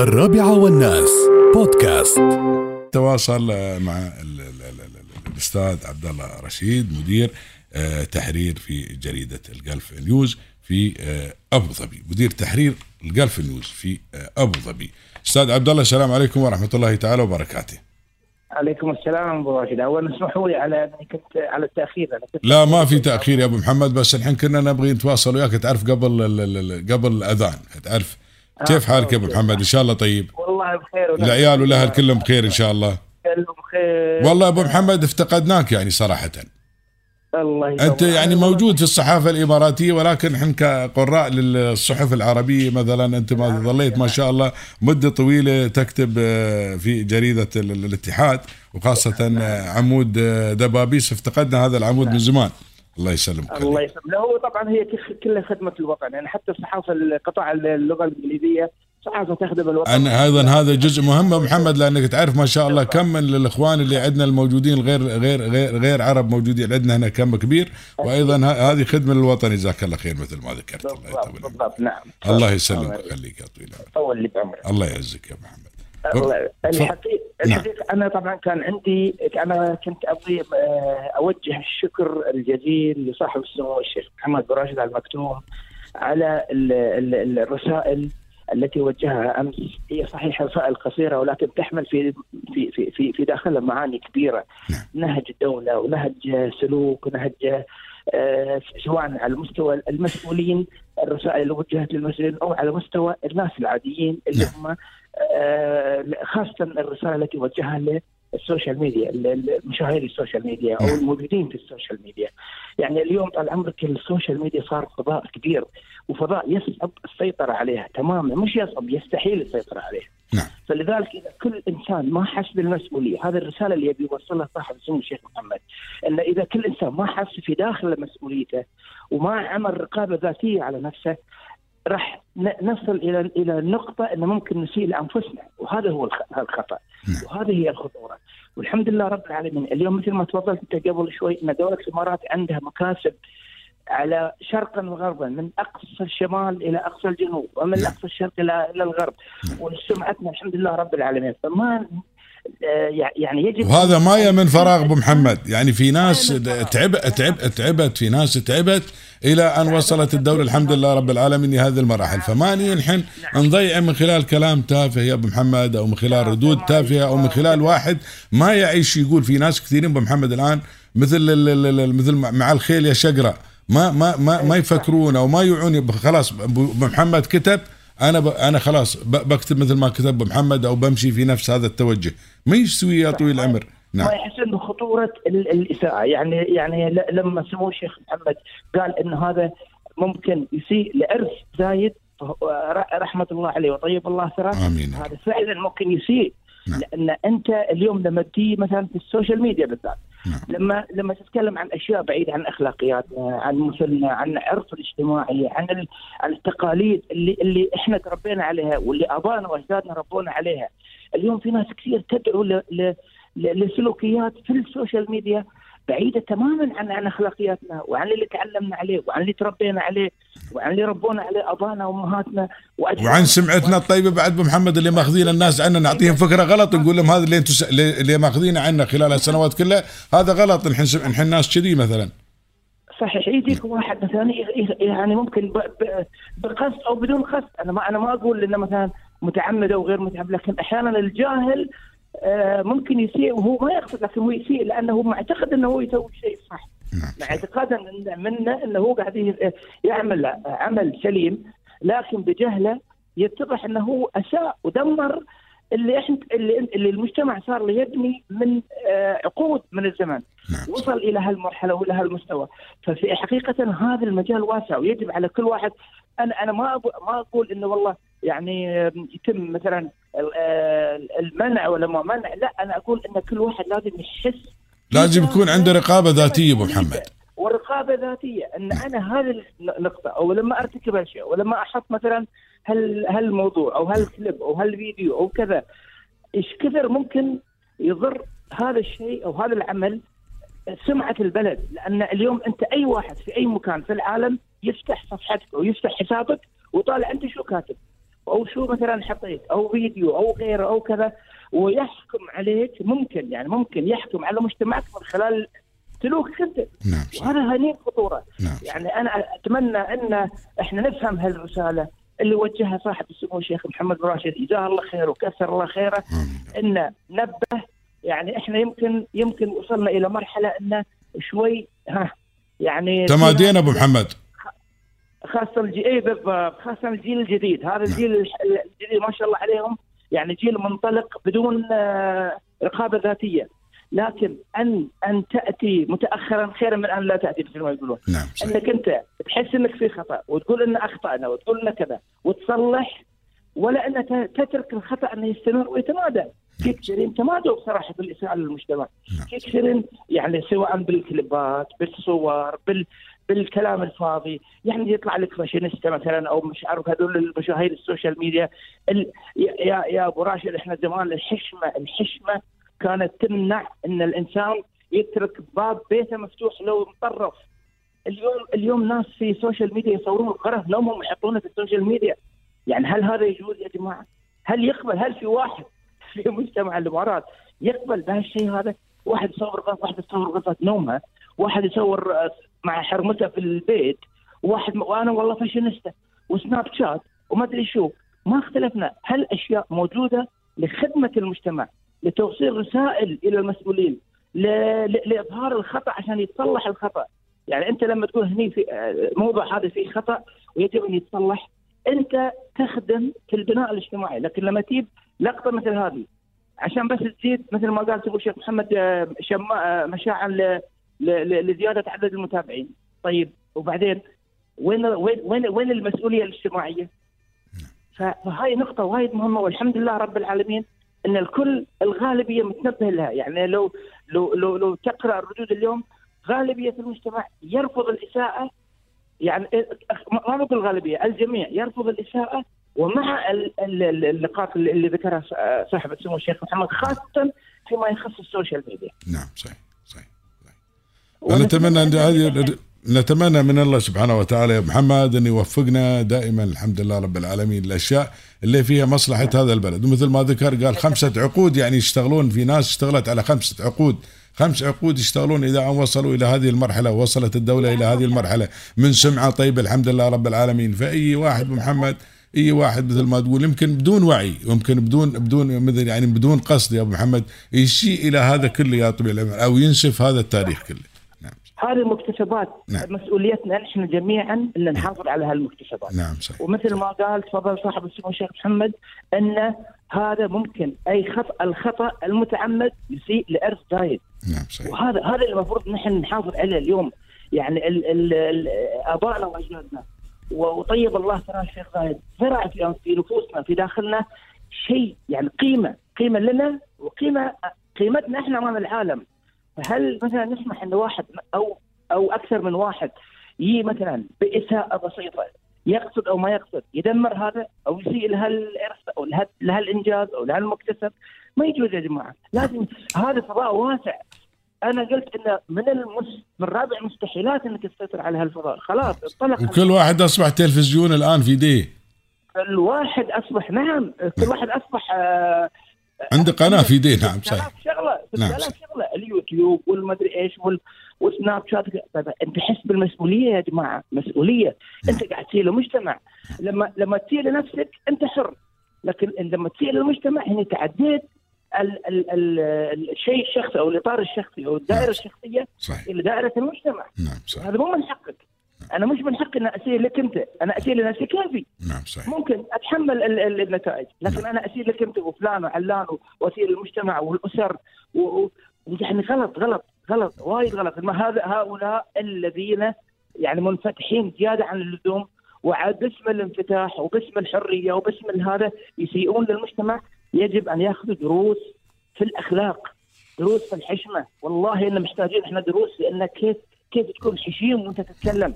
الرابعة والناس. بودكاست. تواصل مع ال- ال- ال- ال- الأستاذ عبد الله رشيد مدير آه، تحرير في جريدة الجلف نيوز في آه، أبو ظبي. مدير تحرير الجلف نيوز في آه، أبو ظبي. أستاذ عبد الله السلام عليكم ورحمة الله تعالى وبركاته. عليكم السلام أبو راشد اول اسمحوا لي على أني كنت على التأخير. أنا كنت لا ما في تأخير يا أبو محمد بس الحين كنا نبغي نتواصل وياك. تعرف قبل ال- ال- ال- قبل الأذان تعرف كيف حالك يا أبو محمد؟ إن شاء الله طيب. والله بخير. العيال والأهل كلهم بخير إن شاء الله. كلهم بخير. والله أبو محمد افتقدناك يعني صراحة. الله. أنت يعني موجود في الصحافة الإماراتية ولكن إحنا كقراء للصحف العربية مثلا أنت ما ظليت ما شاء الله مدة طويلة تكتب آه، في جريدة ال- ال- الاتحاد وخاصة آه، عمود آه، دبابيس. افتقدنا هذا العمود من زمان. الله يسلمك الله يسلمك. لا هو طبعا هي كل- كلها خدمة الوطن. يعني حتى الصحافة القطاع اللغة الإنجليزية صحافة تخدم الوطن. أنا أيضا هذا جزء مهم محمد لأنك تعرف ما شاء الله كم من الإخوان اللي عندنا الموجودين غير غير غير غير عرب موجودين عندنا هنا كم كبير. وأيضا هذه خدمة للوطن. جزاك الله خير مثل ما ذكرت. الله يطول. بالضبط نعم. الله يسلمك ويخليك يا طويل العمر. الله يعزك يا محمد. الحقيقة نعم. الحقيقة أنا طبعا كان عندي أنا كنت أبغي آه، أوجه الشكر الجزيل لصاحب السمو الشيخ محمد بن راشد al مكتوم على ال- ال- الرسائل التي وجهها أمس هي صحيح رسائل قصيرة ولكن تحمل في في في في, في داخلها معاني كبيرة نعم. نهج الدولة ونهج سلوك ونهج آه، سواء على مستوى المسؤولين الرسائل اللي وجهت للمسؤولين أو على مستوى الناس العاديين اللي نعم. هم خاصة الرسالة التي وجهها لل social media مشاهير ال social media أو. الموجودين في ال social media يعني اليوم طال عمرك ال social media صار فضاء كبير وفضاء يصعب السيطرة عليها تماما مش يصعب يستحيل السيطرة عليها نعم. فلذلك إذا كل إنسان ما حس بالمسؤولية هذه الرسالة اللي يبي يوصلها صاحب السمو الشيخ محمد إن إذا كل إنسان ما حس في داخل مسؤوليته وما عمل رقابة ذاتية على نفسه راح نصل إلى إلى النقطه ان ممكن نسيء لأنفسنا. وهذا هو الخ- الخطأ. نعم. وهذه هي الخطورة. والحمد لله رب العالمين. اليوم مثل ما تفضلت أنت قبل شوي إن دولة الإمارات عندها مكاسب على شرقا وغربا من أقصى الشمال إلى أقصى الجنوب ومن نعم. أقصى الشرق إلى إلى الغرب. وسمعتنا الحمد لله رب العالمين. فما يعني يجب وهذا ما من فراغ أبو محمد. يعني في ناس. تعب تعب تعبت في ناس تعبت إلى أن وصلت الدولة. الحمد لله رب العالمين لهذه المراحل. فماني نحن نضيع من خلال كلام تافه يا أبو محمد أو من خلال ردود تافهة أو من خلال واحد ما يعيش يقول. في ناس كثيرين أبو محمد الآن مثل مثل مع الخيل يا شقرة. ما ما ما ما يفكرون أو ما يوعون خلاص أبو محمد كتب أنا ب... أنا خلاص ب... بكتب مثل ما كتب محمد أو بمشي في نفس هذا التوجه. ما يسوي يا طويل العمر؟ نعم. ما يحسن بخطورة ال- الإساءة. يعني يعني ل- لما سمو الشيخ محمد قال إن هذا ممكن يسيء لارث زايد رحمة الله عليه وطيب الله ثراه. آمين. هذا فعلا ممكن يسيء. نعم. لأن أنت اليوم لما تجي مثلا في ال social media بالذات نعم. لما لما تتكلم عن أشياء بعيدة عن اخلاقياتنا عن مثلنا عن العرف الاجتماعي عن ال- عن التقاليد اللي اللي إحنا تربينا عليها واللي آبائنا وأجدادنا ربونا عليها اليوم في ناس كثير تدعو ل- لسلوكيات في ال social media بعيدة تماما عن عن أخلاقياتنا وعن اللي تعلمنا عليه وعن اللي تربينا عليه وعن اللي ربونا عليه ابائنا وأمهاتنا. وعن سمعتنا الطيبة بعد أبو محمد اللي ماخذين الناس عنا نعطيهم فكرة غلط نقول لهم هذا اللي أنتم س... اللي ماخذينه عنا خلال السنوات كلها هذا غلط. نحن س... نحن ناس كذي مثلا. صحيح. يجيك واحد مثلا يعني ممكن ب- ب- بقصد أو بدون قصد. أنا ما أنا ما أقول إنه مثلا متعمد أو غير متعمد لكن أحيانا الجاهل ممكن يسيء وهو ما يقصد لكن هو يسيء لأنه معتقد إنه هو يسوي شيء صح نعم مع اعتقادا منه إنه هو قاعد يعمل عمل سليم لكن بجهله يتضح إنه هو أساء ودمر اللي إحنا اللي, اللي المجتمع صار يبني من آه، عقود من الزمن. نعم وصل إلى هالمرحلة وإلى هالمستوى. ففي حقيقة هذا المجال واسع ويجب على كل واحد أنا أنا ما ما أقول إنه والله يعني يتم مثلا ال- المنع ولا ما منع لا أنا أقول إن كل واحد لازم يحس. لازم يكون عنده رقابة ذاتية أبو محمد. ورقابة ذاتية. إن أنا هذه النقطة أو لما أرتكب هالشيء ولما أحط مثلا هال هالموضوع أو هالكليب أو هالفيديو أو كذا إيش كثر ممكن يضر هذا الشيء أو هذا العمل سمعة البلد؟ لأن اليوم أنت أي واحد في أي مكان في العالم يفتح صفحتك أو يفتح حسابك وطالع أنت شو كاتب؟ أو شو مثلا حطيت أو فيديو أو غيره أو كذا ويحكم عليك. ممكن يعني ممكن يحكم على مجتمعك من خلال سلوكك انت نعم. وهذا هنيء خطورة. نعم يعني أنا أتمنى أن إحنا نفهم هالرسالة اللي وجهها صاحب السمو الشيخ محمد بن راشد. جزاه الله خير وكثر الله خيره. إن نبه يعني إحنا يمكن يمكن وصلنا إلى مرحلة انه شوي ها يعني تمادينا أبو محمد. خاصة الجيل اي بالضبط خاصة الجيل الجديد. هذا الجيل الح- الجديد ما شاء الله عليهم. يعني جيل منطلق بدون آه، رقابة ذاتية. لكن أن أن تأتي متاخرا خيرا من أن لا تأتي مثل ما يقولون. نعم صحيح. أنك أنت تحس أنك في خطأ وتقول أن أخطأنا وتقول أن كذا وتصلح ولا أن تترك الخطأ انه يستمر ويتمادى. في كثيرين تمادوا بصراحة في الاساءه للمجتمع نعم. في كثيرين يعني سواء بالكليبات بالصور بال بالكلام الفاضي. يعني يطلع لك فاشينيستا مثلا أو مش عارف هذول المشاهير ال social media. ال... يا يا- أبو راشد إحنا زمان الحشمه الحشمة كانت تمنع إن الإنسان يترك باب بيته مفتوح لو مطرف. اليوم اليوم ناس في ال social media يصورون غرف نومهم ويحطونه في ال social media. يعني هل هذا يجوز يا جماعة؟ هل يقبل؟ هل في واحد في مجتمع الإمارات يقبل بهالشيء هذا؟ واحد يصور غرفه واحد يصور غرفة نومها، واحد يصور آه، مع حرمته في البيت، واحد وأنا والله فاشينيستا وسناب شات وما أدري شو، ما اختلفنا، هل اشياء موجودة لخدمة المجتمع، لتوصيل رسائل إلى المسؤولين،. لإظهار الخطأ عشان يتصلح الخطأ، يعني أنت لما تقول هني في آه، الموضوع هذا فيه خطأ ويجب أن يتصلح أنت تخدم في البناء الاجتماعي. لكن لما تجيب لقطة مثل هذه عشان بس تزيد مثل ما قال سمو الشيخ محمد آه، شما آه، مشاعا ل- ل- ل- لزيادة عدد المتابعين. طيب وبعدين وين وين وين, المسؤولية الاجتماعية؟ ف- فهاي نقطة وايد مهمة والحمد لله رب العالمين إن الكل الغالبية متنبه لها. يعني لو لو لو, لو تقرأ الردود اليوم غالبية المجتمع يرفض الإساءة. يعني ما نقول الغالبيه الجميع يرفض الإساءة. ومع ال- ال- ال- النقاط اللي ذكرها صاحب السمو الشيخ محمد خاصة فيما يخص ال social media. نعم صحيح. صحيح ونتمنى أن هذه نتمنى من الله سبحانه وتعالى يا محمد أن يوفقنا دائما الحمد لله رب العالمين. الأشياء اللي فيها مصلحة هذا البلد. ومثل ما ذكر قال خمسة عقود يعني يشتغلون في ناس اشتغلت على خمسة عقود. خمس عقود يشتغلون إذا ان وصلوا إلى هذه المرحلة ووصلت الدولة إلى هذه المرحلة من سمعة طيبة الحمد لله رب العالمين. فأي واحد محمد أي واحد مثل ما تقول يمكن بدون وعي يمكن بدون بدون مثل يعني بدون قصد يا أبو محمد يشيء إلى هذا كله يا طويل العمر أو ينسف هذا التاريخ كله. نعم هذه مكتسبات نعم. مسؤوليتنا نحن جميعا إن نحافظ على هالمكتسبات. نعم صحيح. ومثل ما قال تفضل صاحب السمو الشيخ محمد إن هذا ممكن أي خطا الخطأ المتعمد يسيء لارث زايد. نعم صحيح. وهذا هذا المفروض نحن نحافظ عليه اليوم. يعني ال ال ال آبائنا وأجدادنا. وطيب الله ثرى الشيخ زايد. زرع في في نفوسنا في داخلنا شيء يعني قيمة قيمة لنا وقيمه قيمتنا إحنا امام العالم. فهل مثلا نسمح إن واحد أو أو أكثر من واحد يجي مثلا بإساءة بسيطة يقصد أو ما يقصد يدمر هذا أو يسيء لهالإرث أو لها- لهالإنجاز أو لهالمكتسب؟ ما يجوز يا جماعة. لازم هذا فضاء واسع. أنا قلت انه من المس... من رابع المستحيلات إنك تسيطر على هالفضاء. خلاص انطلق. وكل واحد أصبح تلفزيون الآن في يديه الواحد أصبح نعم كل واحد أصبح آه عنده قناة في يديه نعم 6000 صحيح شغلة نعم، 6000 شغلة اليوتيوب والمدري إيش وال... والسناب شات. طيب أنت حس بالمسؤولية يا جماعة؟ مسؤولية. أنت قاعد تسيء للمجتمع. لما لما تسيء لنفسك أنت حر. لكن لما تسيء للمجتمع هنا تعديت ال... ال... ال... الشيء الشخصي أو الإطار الشخصي أو الدائرة الشخصية صحيح. إلى دائرة المجتمع. نعم صحيح. هذا مو من حقك. أنا مش من حقي ان اسيء لك أنت أنا اسيء لنفسي كيفي. نعم صحيح. ممكن أتحمل ال- ال- النتائج لكن أنا اسيء لك أنت وفلان وعلان و- واسيء للمجتمع والأسر و- ويعني غلط غلط غلط وايد غلط. ما هذا هؤلاء الذين يعني منفتحين زيادة عن اللزوم وعاد باسم الانفتاح وباسم الحرية وباسم هذا يسيئون للمجتمع يجب أن يأخذوا دروس في الأخلاق دروس في الحشمة. والله إن محتاجين إحنا دروس لأن كيف كيف تكون حشيم وانت تتكلم؟ الله.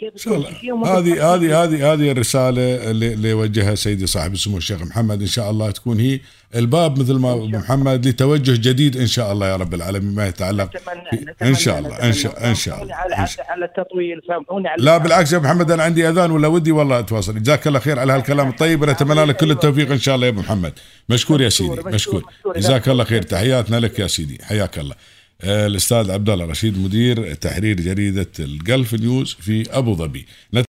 كيف تكون الله. حشيم هذه؟ هذه هذه هذه الرسالة اللي, اللي وجهها سيدي صاحب السمو الشيخ محمد. إن شاء الله تكون هي الباب مثل ما ابو محمد لتوجه جديد إن شاء الله يا رب العالمين. ما يتعلق نتمنى نتمنى إن شاء الله إن شاء إن شاء الله. على على التطويل سامحوني على لا بالعكس يا ابو محمد أنا عندي أذان ولا ودي والله أتواصل. جزاك الله خير على هالكلام الطيب. ونتمنى لك كل التوفيق إن شاء الله يا ابو محمد. مشكور يا سيدي مشكور،. جزاك الله خير. تحياتنا لك يا سيدي. حياك الله. الأستاذ عبد الله رشيد مدير تحرير جريدة الجلف نيوز في أبو ظبي.